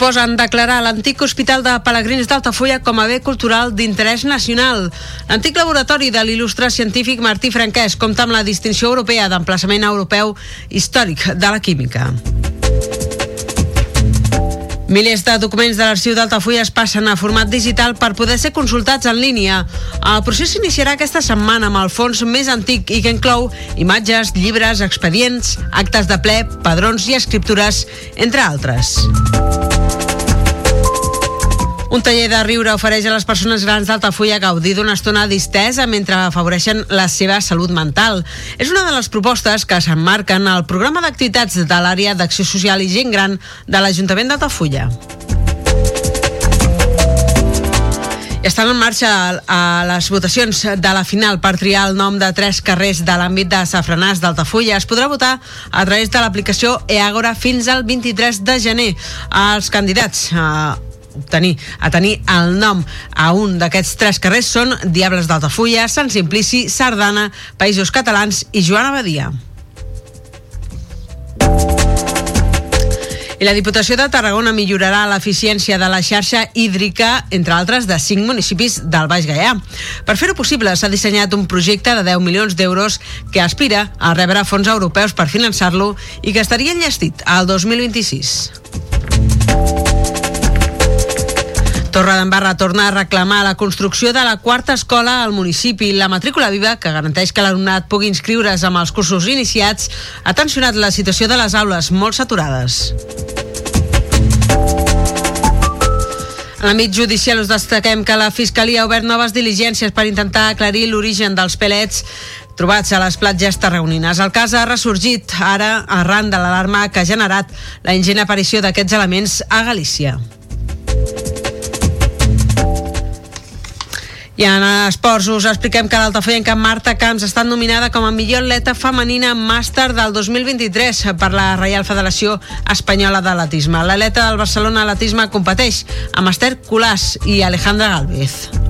Proposen declarar l'antic Hospital de Pelegrins d'Altafulla com a bé cultural d'interès nacional. L'antic laboratori de l'il·lustre científic Martí Franquès compta amb la distinció europea d'emplaçament europeu històric de la química. Milers de documents de l'arxiu d'Altafulla es passen a format digital per poder ser consultats en línia. El procés s'iniciarà aquesta setmana amb el fons més antic i que inclou imatges, llibres, expedients, actes de ple, padrons i escriptures, entre altres. Un taller de riure ofereix a les persones grans d'Altafulla gaudir d'una estona distesa mentre afavoreixen la seva salut mental. És una de les propostes que s'emmarquen al programa d'activitats de l'àrea d'acció social i gent gran de l'Ajuntament d'Altafulla. Estan en marxa a les votacions de la final per triar el nom de tres carrers de l'àmbit de Safranàs d'Altafulla. Es podrà votar a través de l'aplicació eAgora fins al 23 de gener. Els candidats eh, obtenir, a tenir el nom a un d'aquests tres carrers són Diables d'Altafulla, Sant Simplici, Sardana, Països Catalans i Joan Abadia. I la Diputació de Tarragona millorarà l'eficiència de la xarxa hídrica, entre altres, de cinc municipis del Baix Gaià. Per fer-ho possible, s'ha dissenyat un projecte de 10 milions d'euros que aspira a rebre fons europeus per finançar-lo i que estaria enllestit al 2026. Torredembarra torna a reclamar la construcció de la quarta escola al municipi. La matrícula viva, que garanteix que l'alumnat pugui inscriure's amb els cursos iniciats, ha tensionat la situació de les aules molt saturades. En l'àmbit judicial us destaquem que la Fiscalia ha obert noves diligències per intentar aclarir l'origen dels pelets trobats a les platges tarragonines. El cas ha ressorgit ara arran de l'alarma que ha generat la ingent aparició d'aquests elements a Galícia. I en esports us expliquem que l'altafoyenca Marta Camps ha estat nominada com a millor atleta femenina màster del 2023 per la Reial Federació Espanyola d'Atletisme. L'atleta del Barcelona Atletisme competeix amb Esther Colàs i Alejandra Galvez.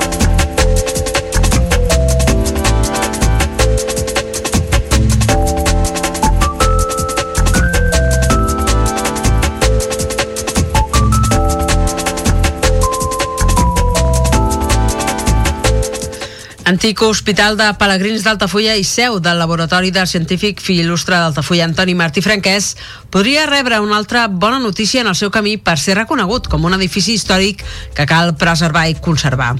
Antic Hospital de Pelegrins d'Altafulla i seu del Laboratori del Científic Fill Il·lustre d'Altafulla Antoni Martí Franquès podria rebre una altra bona notícia en el seu camí per ser reconegut com un edifici històric que cal preservar i conservar.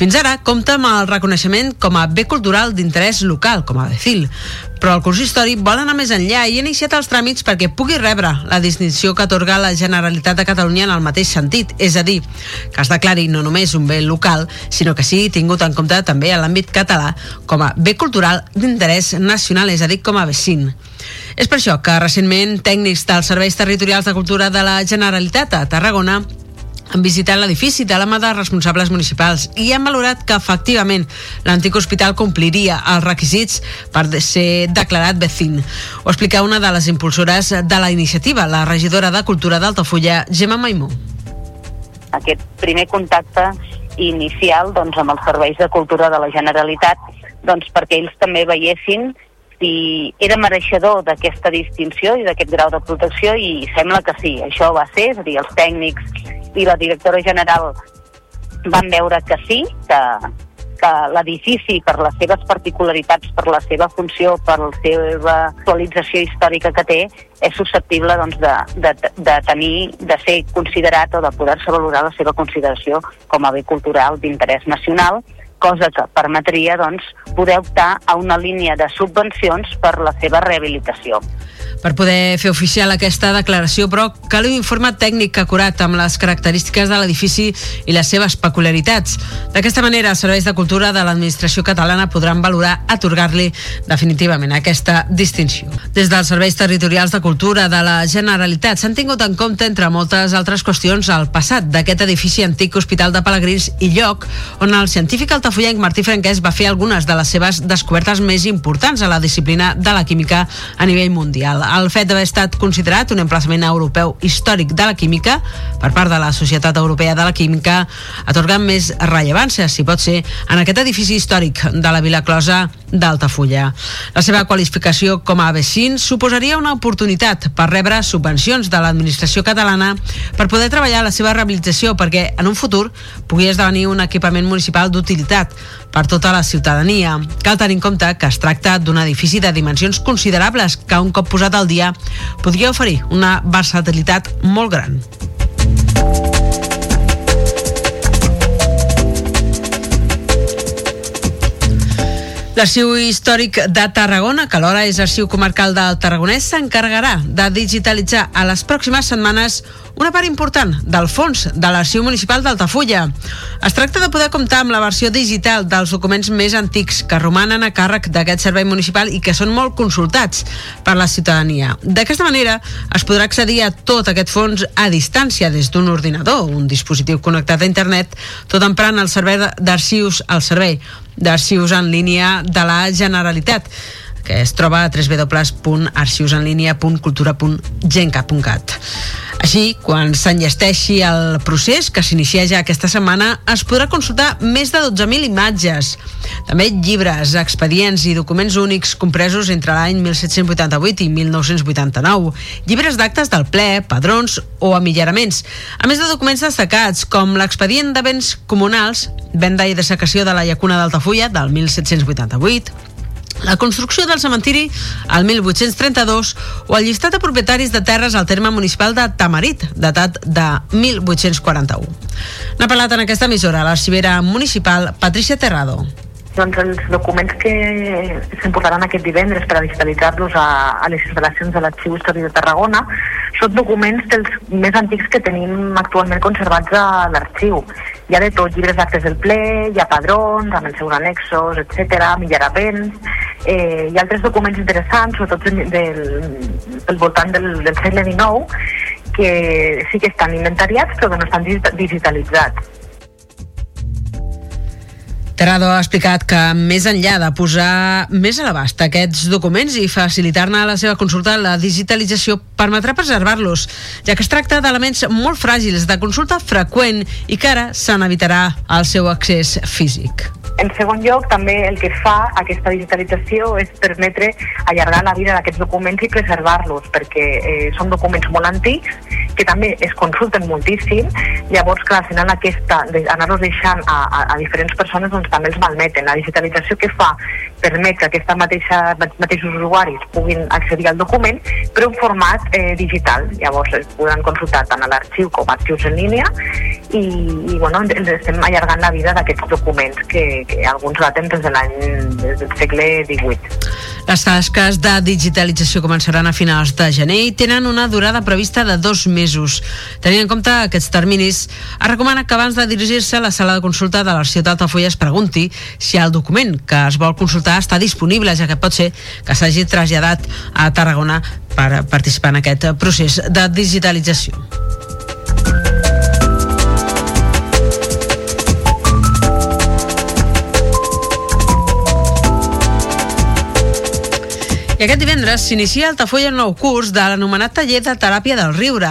Fins ara compta amb el reconeixement com a bé cultural d'interès local, com a BECIL, però el consistori vol anar més enllà i ha iniciat els tràmits perquè pugui rebre la distinció que atorga la Generalitat de Catalunya en el mateix sentit, és a dir, que es declari no només un bé local, sinó que sigui tingut en compte també a l'àmbit català com a bé cultural d'interès nacional, és a dir, com a vecin. És per això que recentment tècnics dels Serveis Territorials de Cultura de la Generalitat a Tarragona han visitat l'edifici de la mà de responsables municipals i han valorat que efectivament l'antic hospital compliria els requisits per ser declarat vecin. Ho explica una de les impulsores de la iniciativa, la regidora de Cultura d'Altafulla, Gemma Maimó. aquest primer contacte inicial doncs, amb els serveis de cultura de la Generalitat doncs, perquè ells també veiessin si era mereixedor d'aquesta distinció i d'aquest grau de protecció i sembla que sí, això va ser, és a dir, els tècnics i la directora general van veure que sí, que, que l'edifici, per les seves particularitats, per la seva funció, per la seva actualització històrica que té, és susceptible doncs, de, de, de tenir, de ser considerat o de poder-se valorar la seva consideració com a bé cultural d'interès nacional, cosa que permetria doncs, poder optar a una línia de subvencions per la seva rehabilitació. Per poder fer oficial aquesta declaració, però, cal un informe tècnic acurat amb les característiques de l'edifici i les seves peculiaritats. D'aquesta manera, els serveis de cultura de l'administració catalana podran valorar atorgar-li definitivament aquesta distinció. Des dels serveis territorials de cultura de la Generalitat s'han tingut en compte, entre moltes altres qüestions, el passat d'aquest edifici antic Hospital de Pelegrins i lloc on el científic altafollenc Martí Franquès va fer algunes de les seves descobertes més importants a la disciplina de la química a nivell mundial el fet d'haver estat considerat un emplaçament europeu històric de la química per part de la Societat Europea de la Química atorgant més rellevància, si pot ser, en aquest edifici històric de la Vila Closa d'Altafulla. La seva qualificació com a vecins suposaria una oportunitat per rebre subvencions de l'administració catalana per poder treballar la seva rehabilitació perquè en un futur pugui esdevenir un equipament municipal d'utilitat per tota la ciutadania. Cal tenir en compte que es tracta d'un edifici de dimensions considerables que un cop posat al dia podria oferir una versatilitat molt gran. L'Arxiu Històric de Tarragona, que alhora és Arxiu Comarcal del Tarragonès, s'encarregarà de digitalitzar a les pròximes setmanes una part important del fons de l'Arxiu Municipal d'Altafulla. Es tracta de poder comptar amb la versió digital dels documents més antics que romanen a càrrec d'aquest servei municipal i que són molt consultats per la ciutadania. D'aquesta manera es podrà accedir a tot aquest fons a distància des d'un ordinador, un dispositiu connectat a internet, tot emprant el servei d'arxius, el servei d'arxius en línia de la Generalitat que es troba a www.arxiusenlinea.cultura.genca.cat. Així, quan s'enllesteixi el procés que s'inicia ja aquesta setmana, es podrà consultar més de 12.000 imatges. També llibres, expedients i documents únics compresos entre l'any 1788 i 1989, llibres d'actes del ple, padrons o amillaraments, a més de documents destacats com l'expedient de béns comunals, venda i dessecació de la llacuna d'Altafulla del 1788, la construcció del cementiri al 1832 o el llistat de propietaris de terres al terme municipal de Tamarit, datat de 1841. N'ha parlat en aquesta emissora l'arxivera municipal Patricia Terrado. Doncs els documents que s'importaran aquest divendres per a digitalitzar-los a, a les instal·lacions de l'Arxiu Històric de Tarragona són documents dels més antics que tenim actualment conservats a l'arxiu. Hi ha de tot, llibres d'actes del ple, hi ha padrons amb els seus annexos, etc, millarapens, eh, ha altres documents interessants, sobretot del, del voltant del, del segle XIX, que sí que estan inventariats però que no estan digitalitzats. Terrado ha explicat que més enllà de posar més a l'abast aquests documents i facilitar-ne la seva consulta, la digitalització permetrà preservar-los, ja que es tracta d'elements molt fràgils de consulta freqüent i que ara se n'evitarà el seu accés físic. En segon lloc, també el que fa aquesta digitalització és permetre allargar la vida d'aquests documents i preservar-los, perquè eh, són documents molt antics que també es consulten moltíssim, llavors, clar, al final aquesta, anar-los deixant a, a, a diferents persones doncs, també els malmeten. La digitalització que fa permet que aquests mateixos usuaris puguin accedir al document, però en format eh, digital. Llavors, es podran consultar tant a l'arxiu com a arxius en línia i, i bueno, estem allargant la vida d'aquests documents que, que alguns daten des de l'any del segle XVIII. Les tasques de digitalització començaran a finals de gener i tenen una durada prevista de dos mesos. Tenint en compte aquests terminis, es recomana que abans de dirigir-se a la sala de consulta de l'Arxiu d'Altafulla es pregunti si el document que es vol consultar està disponible, ja que pot ser que s'hagi traslladat a Tarragona per participar en aquest procés de digitalització. I aquest divendres s'inicia a Altafulla un nou curs de l'anomenat taller de teràpia del riure.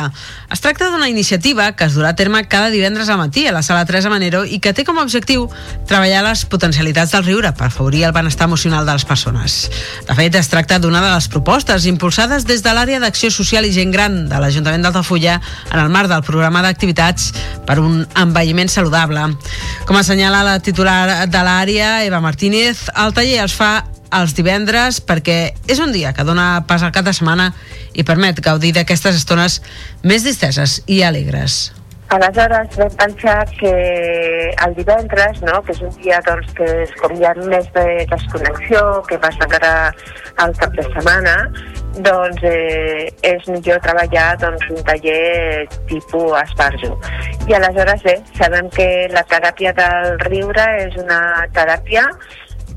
Es tracta d'una iniciativa que es durà a terme cada divendres al matí a la sala Teresa Manero i que té com a objectiu treballar les potencialitats del riure per afavorir el benestar emocional de les persones. De fet, es tracta d'una de les propostes impulsades des de l'àrea d'acció social i gent gran de l'Ajuntament d'Altafulla en el marc del programa d'activitats per un envelliment saludable. Com assenyala la titular de l'àrea, Eva Martínez, el taller es fa els divendres perquè és un dia que dona pas al cap de setmana i permet gaudir d'aquestes estones més disteses i alegres. Aleshores vam pensar que el divendres, no, que és un dia doncs, que és com hi ha més de desconnexió, que vas de cara al cap de setmana, doncs eh, és millor treballar doncs, un taller tipus esparjo. I aleshores bé, sabem que la teràpia del riure és una teràpia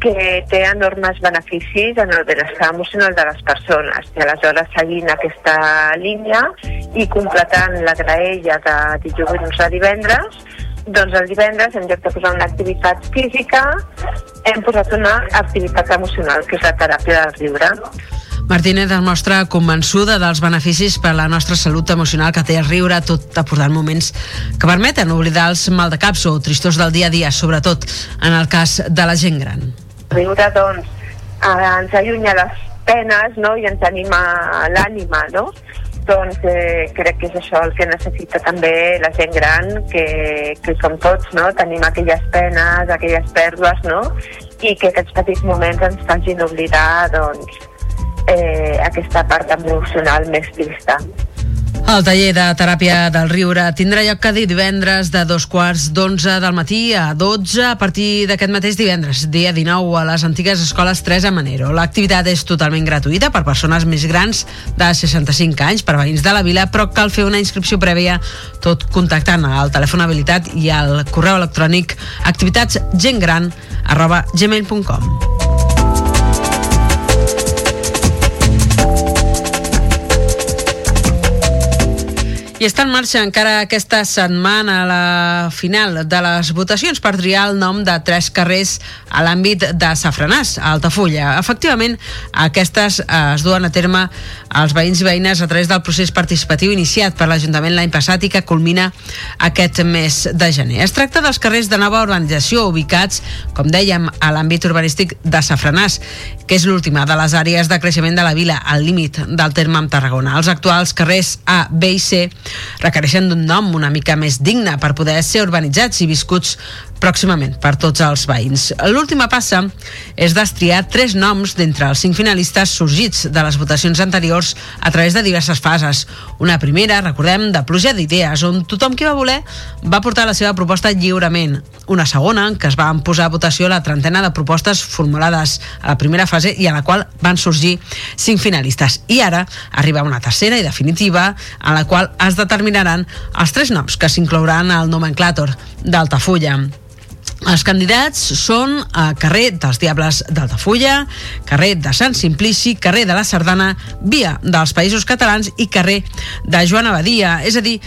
que té enormes beneficis en el benestar emocional de les persones. I aleshores, seguint aquesta línia i completant la graella de dilluns a divendres, doncs el divendres, en lloc de posar una activitat física, hem posat una activitat emocional, que és la teràpia del riure. Martínez es mostra convençuda dels beneficis per a la nostra salut emocional que té el riure, tot aportant moments que permeten oblidar els maldecaps o tristors del dia a dia, sobretot en el cas de la gent gran riure doncs eh, ens allunya les penes no? i ens anima l'ànima no? doncs eh, crec que és això el que necessita també la gent gran que, que som tots, no? tenim aquelles penes, aquelles pèrdues no? i que aquests petits moments ens facin oblidar doncs, eh, aquesta part emocional més trista. El taller de teràpia del riure tindrà lloc cada divendres de dos quarts d'onze del matí a 12 a partir d'aquest mateix divendres, dia 19, a les antigues escoles 3 a Manero. L'activitat és totalment gratuïta per persones més grans de 65 anys, per veïns de la vila, però cal fer una inscripció prèvia tot contactant al telèfon habilitat i al correu electrònic activitatsgentgran arroba gmail.com. I està en marxa encara aquesta setmana la final de les votacions per triar el nom de tres carrers a l'àmbit de Safranàs, a Altafulla. Efectivament, aquestes es duen a terme als veïns i veïnes a través del procés participatiu iniciat per l'Ajuntament l'any passat i que culmina aquest mes de gener. Es tracta dels carrers de nova urbanització ubicats, com dèiem, a l'àmbit urbanístic de Safranàs, que és l'última de les àrees de creixement de la vila, al límit del terme amb Tarragona. Els actuals carrers A, B i C requereixen d'un nom una mica més digne per poder ser urbanitzats i viscuts pròximament per tots els veïns. L'última passa és destriar tres noms d'entre els cinc finalistes sorgits de les votacions anteriors a través de diverses fases. Una primera, recordem, de pluja d'idees, on tothom qui va voler va portar la seva proposta lliurement. Una segona, que es van posar a votació la trentena de propostes formulades a la primera fase i a la qual van sorgir cinc finalistes. I ara arriba una tercera i definitiva, a la qual es determinaran els tres noms que s'inclouran al nomenclàtor d'Altafulla. Els candidats són a carrer dels Diables d'Altafulla, carrer de Sant Simplici, carrer de la Sardana, via dels Països Catalans i carrer de Joan Abadia, és a dir,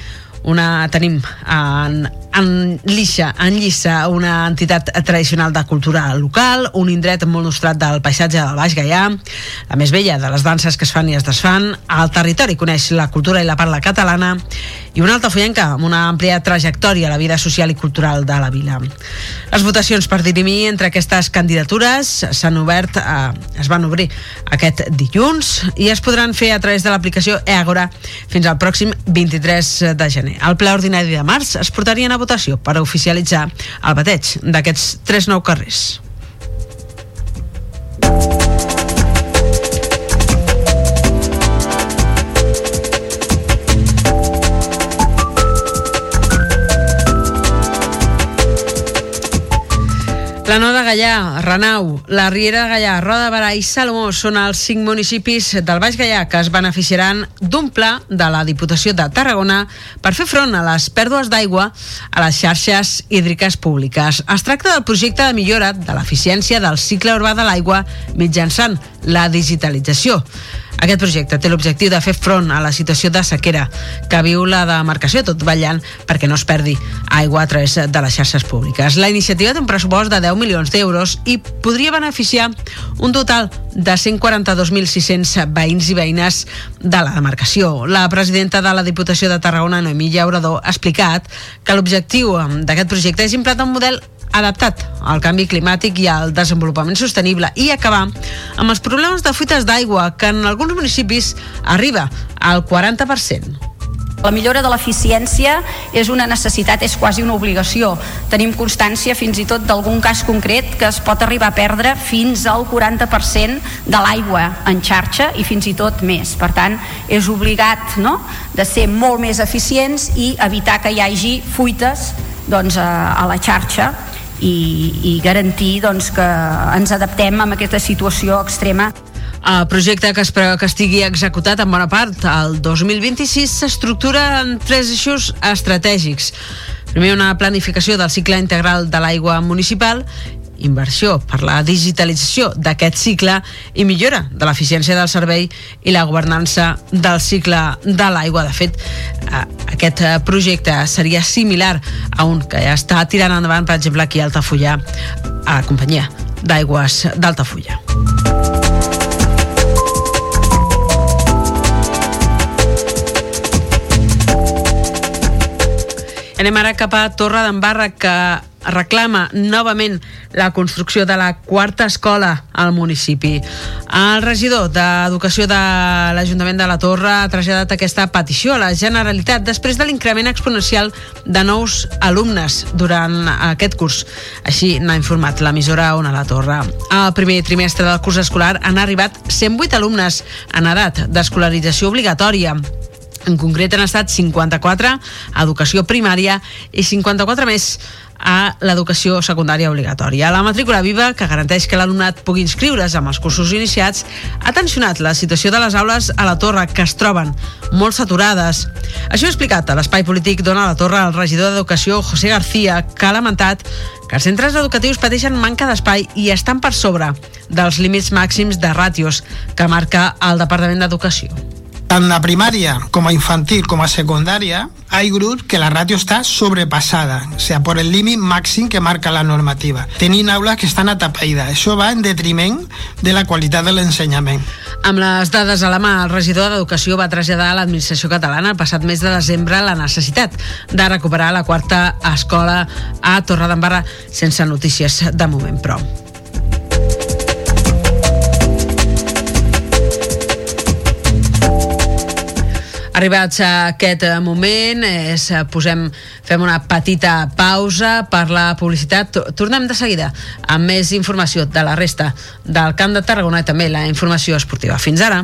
una, tenim en, en Lixa, en Lliça, una entitat tradicional de cultura local, un indret molt nostrat del paisatge del Baix Gaià, la més vella de les danses que es fan i es desfan, el territori coneix la cultura i la parla catalana i una alta foienca amb una àmplia trajectòria a la vida social i cultural de la vila. Les votacions per dirimir entre aquestes candidatures s'han obert, eh, es van obrir aquest dilluns i es podran fer a través de l'aplicació Eagora fins al pròxim 23 de gener. Al ple ordinari de març es portarien a votació per oficialitzar el bateig d'aquests tres nou carrers. La Nova de Gallà, Renau, la Riera de Gallà, Roda de Barà i Salomó són els cinc municipis del Baix Gallà que es beneficiaran d'un pla de la Diputació de Tarragona per fer front a les pèrdues d'aigua a les xarxes hídriques públiques. Es tracta del projecte de millora de l'eficiència del cicle urbà de l'aigua mitjançant la digitalització. Aquest projecte té l'objectiu de fer front a la situació de sequera que viu la demarcació, tot ballant perquè no es perdi aigua a través de les xarxes públiques. La iniciativa té un pressupost de 10 milions d'euros i podria beneficiar un total de 142.600 veïns i veïnes de la demarcació. La presidenta de la Diputació de Tarragona, Noemí Llaurador, ha explicat que l'objectiu d'aquest projecte és implantar un model adaptat al canvi climàtic i al desenvolupament sostenible i acabar amb els problemes de fuites d'aigua que en alguns municipis arriba al 40%. La millora de l'eficiència és una necessitat, és quasi una obligació. Tenim constància fins i tot d'algun cas concret que es pot arribar a perdre fins al 40% de l'aigua en xarxa i fins i tot més. Per tant, és obligat no? de ser molt més eficients i evitar que hi hagi fuites doncs, a, a la xarxa i, i garantir doncs, que ens adaptem a aquesta situació extrema. El projecte que es preveu que estigui executat en bona part el 2026 s'estructura en tres eixos estratègics. Primer, una planificació del cicle integral de l'aigua municipal inversió per la digitalització d'aquest cicle i millora de l'eficiència del servei i la governança del cicle de l'aigua. De fet, eh, aquest eh, projecte seria similar a un que ja està tirant endavant, per exemple, aquí a Altafulla, a la companyia d'aigües d'Altafulla. Anem ara cap a Torre d'Embarra, que reclama novament la construcció de la quarta escola al municipi. El regidor d'Educació de l'Ajuntament de la Torre ha traslladat aquesta petició a la Generalitat després de l'increment exponencial de nous alumnes durant aquest curs. Així n'ha informat l'emissora Ona la Torre. Al primer trimestre del curs escolar han arribat 108 alumnes en edat d'escolarització obligatòria en concret han estat 54 a educació primària i 54 més a l'educació secundària obligatòria. La matrícula viva, que garanteix que l'alumnat pugui inscriure's amb els cursos iniciats, ha tensionat la situació de les aules a la Torre, que es troben molt saturades. Això ha explicat a l'espai polític Dona la Torre el regidor d'Educació, José García, que ha lamentat que els centres educatius pateixen manca d'espai i estan per sobre dels límits màxims de ràtios que marca el Departament d'Educació. Tant a primària com a infantil com a secundària hay grups que la ràtio està sobrepassada, o sea, por el límit màxim que marca la normativa. Tenim aules que estan atapeïdes. Això va en detriment de la qualitat de l'ensenyament. Amb les dades a la mà, el regidor d'Educació va traslladar a l'administració catalana el passat mes de desembre la necessitat de recuperar la quarta escola a Torredembarra sense notícies de moment, però. Arribats a aquest moment, és, posem, fem una petita pausa per la publicitat. Tornem de seguida amb més informació de la resta del Camp de Tarragona i també la informació esportiva. Fins ara.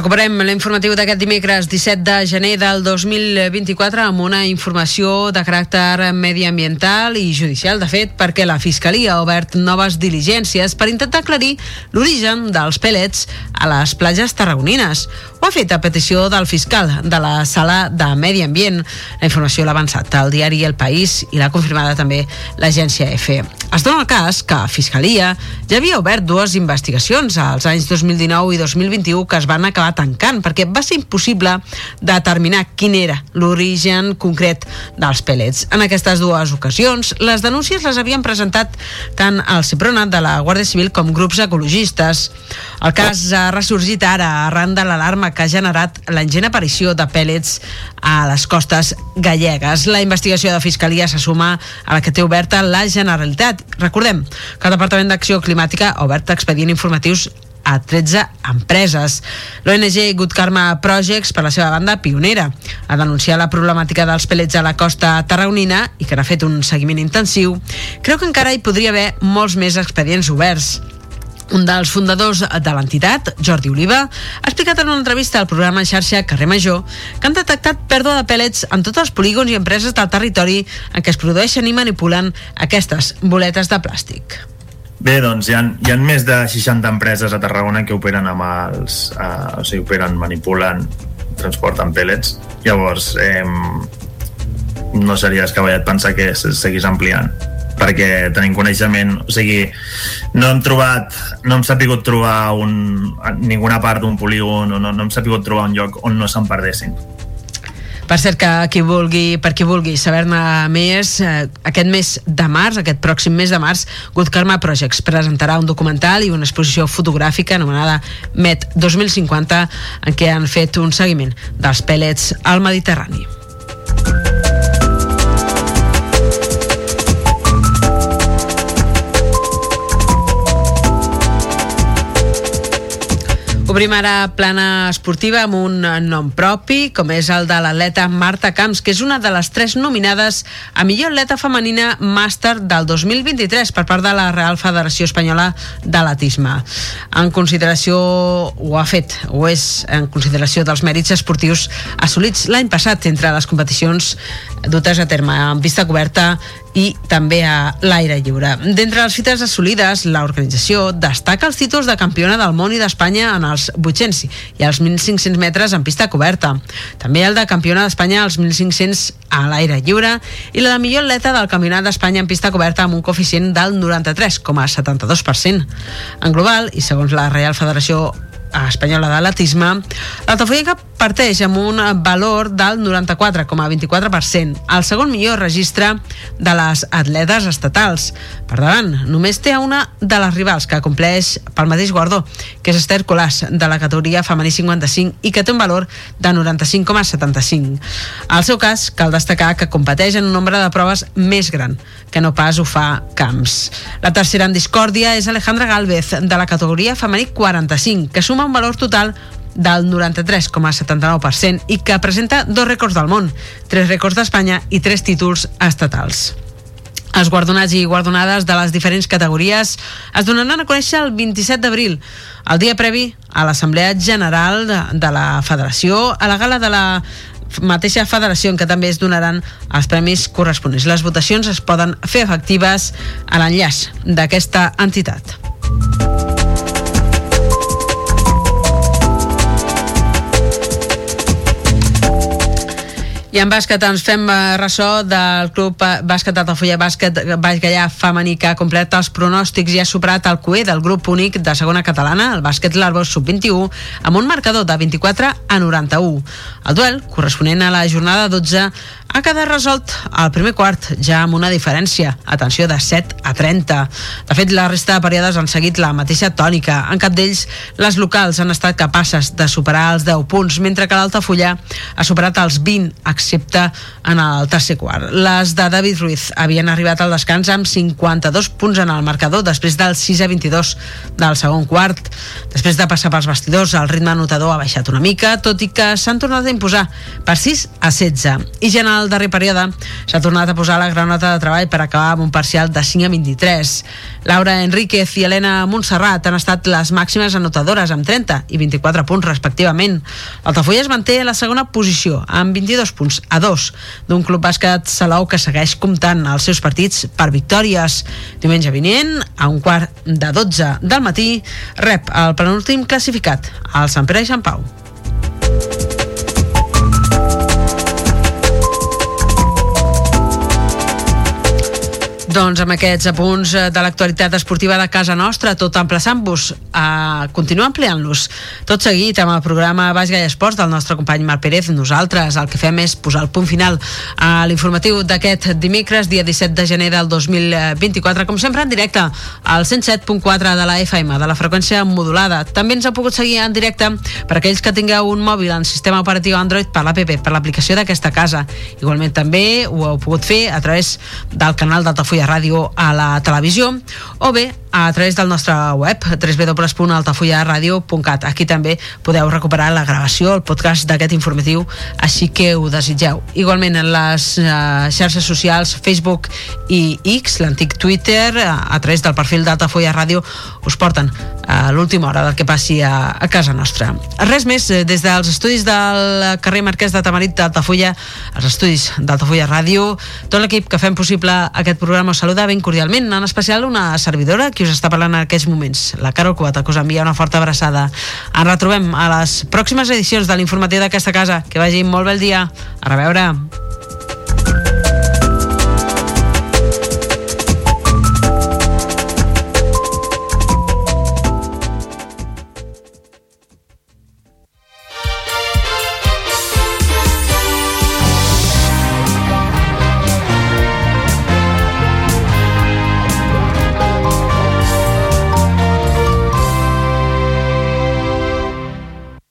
Recuperem l'informatiu d'aquest dimecres 17 de gener del 2024 amb una informació de caràcter mediambiental i judicial, de fet, perquè la Fiscalia ha obert noves diligències per intentar aclarir l'origen dels pèl·lets a les platges tarragonines. Ho ha fet a petició del fiscal de la Sala de Medi Ambient. La informació l'ha avançat al diari El País i l'ha confirmada també l'agència EFE. Es dona el cas que Fiscalia ja havia obert dues investigacions als anys 2019 i 2021 que es van acabar tancant perquè va ser impossible determinar quin era l'origen concret dels pèl·lets. En aquestes dues ocasions, les denúncies les havien presentat tant el Ciprona de la Guàrdia Civil com grups ecologistes. El cas ha ressorgit ara arran de l'alarma que ha generat l'engent aparició de pèl·lets a les costes gallegues. La investigació de Fiscalia se suma a la que té oberta la Generalitat. Recordem que el Departament d'Acció Climàtica ha obert expedient informatius a 13 empreses. L'ONG Good Karma Projects, per la seva banda, pionera, a denunciar la problemàtica dels pellets a la costa tarragonina i que n'ha fet un seguiment intensiu, creu que encara hi podria haver molts més expedients oberts. Un dels fundadors de l'entitat, Jordi Oliva, ha explicat en una entrevista al programa xarxa Carrer Major que han detectat pèrdua de pèl·lets en tots els polígons i empreses del territori en què es produeixen i manipulen aquestes boletes de plàstic. Bé, doncs hi ha, hi ha més de 60 empreses a Tarragona que operen amb els... Eh, o sigui, operen, manipulen, transporten pèl·lets. Llavors, eh, no seria escavallat pensar que seguís ampliant perquè tenim coneixement, o sigui, no hem trobat, no hem sapigut trobar un, ninguna part d'un polígon, no, no hem sapigut trobar un lloc on no se'n perdessin. Per cert, que qui vulgui, per qui vulgui saber-ne més, eh, aquest mes de març, aquest pròxim mes de març, Good Karma Projects presentarà un documental i una exposició fotogràfica anomenada MET 2050, en què han fet un seguiment dels pèl·lets al Mediterrani. Obrim ara plana esportiva amb un nom propi, com és el de l'atleta Marta Camps, que és una de les tres nominades a millor atleta femenina màster del 2023 per part de la Real Federació Espanyola d'Atletisme. En consideració, ho ha fet, o és en consideració dels mèrits esportius assolits l'any passat entre les competicions dutes a terme en pista coberta i també a l'aire lliure. D'entre les fites assolides, l'organització destaca els títols de campiona del món i d'Espanya en els 800 i els 1.500 metres en pista coberta. També el de campiona d'Espanya als 1.500 a l'aire lliure i la de millor atleta del Campionat d'Espanya en pista coberta amb un coeficient del 93,72%. En global, i segons la Real Federació Espanyola d'Atletisme, l'altafollenca parteix amb un valor del 94,24%, el segon millor registre de les atletes estatals. Per davant, només té una de les rivals que compleix pel mateix guardó, que és Esther Colàs, de la categoria femení 55 i que té un valor de 95,75. Al seu cas, cal destacar que competeix en un nombre de proves més gran, que no pas ho fa Camps. La tercera en discòrdia és Alejandra Galvez, de la categoria femení 45, que suma un valor total del 93,79% i que presenta dos rècords del món, tres rècords d'Espanya i tres títols estatals. Els guardonats i guardonades de les diferents categories es donaran a conèixer el 27 d'abril, el dia previ a l'Assemblea General de, de la Federació, a la gala de la mateixa federació en què també es donaran els premis corresponents. Les votacions es poden fer efectives a l'enllaç d'aquesta entitat. I en bàsquet ens fem eh, ressò del club bàsquet d'Altafulla Bàsquet Baix Gallà femení que ha complet els pronòstics i ha superat el CUE del grup únic de segona catalana, el bàsquet Larbos sub-21, amb un marcador de 24 a 91. El duel, corresponent a la jornada 12, ha quedat resolt al primer quart, ja amb una diferència, atenció, de 7 a 30. De fet, la resta de períodes han seguit la mateixa tònica. En cap d'ells, les locals han estat capaces de superar els 10 punts, mentre que l'Altafulla ha superat els 20, excepte en el tercer quart. Les de David Ruiz havien arribat al descans amb 52 punts en el marcador, després del 6 a 22 del segon quart. Després de passar pels vestidors, el ritme anotador ha baixat una mica, tot i que s'han tornat a imposar per 6 a 16. I ja en el darrer període s'ha tornat a posar la granota de treball per acabar amb un parcial de 5 a 23. Laura Enríquez i Helena Montserrat han estat les màximes anotadores amb 30 i 24 punts respectivament. L'Altafulla es manté a la segona posició amb 22 punts a 2 d'un club bàsquet Salou que segueix comptant els seus partits per victòries. Diumenge vinent, a un quart de 12 del matí, rep el penúltim classificat, el Sant Pere i Sant Pau. Doncs amb aquests apunts eh, de l'actualitat esportiva de casa nostra, tot emplaçant-vos a continuar ampliant-los. Tot seguit amb el programa Baix Gall Esports del nostre company Marc Pérez, nosaltres el que fem és posar el punt final a l'informatiu d'aquest dimecres, dia 17 de gener del 2024, com sempre en directe al 107.4 de la FM, de la freqüència modulada. També ens ha pogut seguir en directe per aquells que tingueu un mòbil en sistema operatiu Android per l'APP, per l'aplicació d'aquesta casa. Igualment també ho heu pogut fer a través del canal d'Altafulla Altafulla Ràdio a la televisió o bé a través del nostre web www.altafullaradio.cat Aquí també podeu recuperar la gravació, el podcast d'aquest informatiu, així que ho desitgeu. Igualment en les uh, xarxes socials Facebook i X, l'antic Twitter, a, a través del perfil d'Altafulla Ràdio, us porten a l'última hora del que passi a, a casa nostra. Res més, eh, des dels estudis del carrer Marquès de Tamarit d'Altafulla, els estudis d'Altafulla Ràdio, tot l'equip que fem possible aquest programa us saluda ben cordialment, en especial una servidora qui us està parlant en aquests moments, la Carol Cuata, que us envia una forta abraçada. Ens retrobem a les pròximes edicions de l'informatiu d'aquesta casa. Que vagi molt bé el dia. A reveure.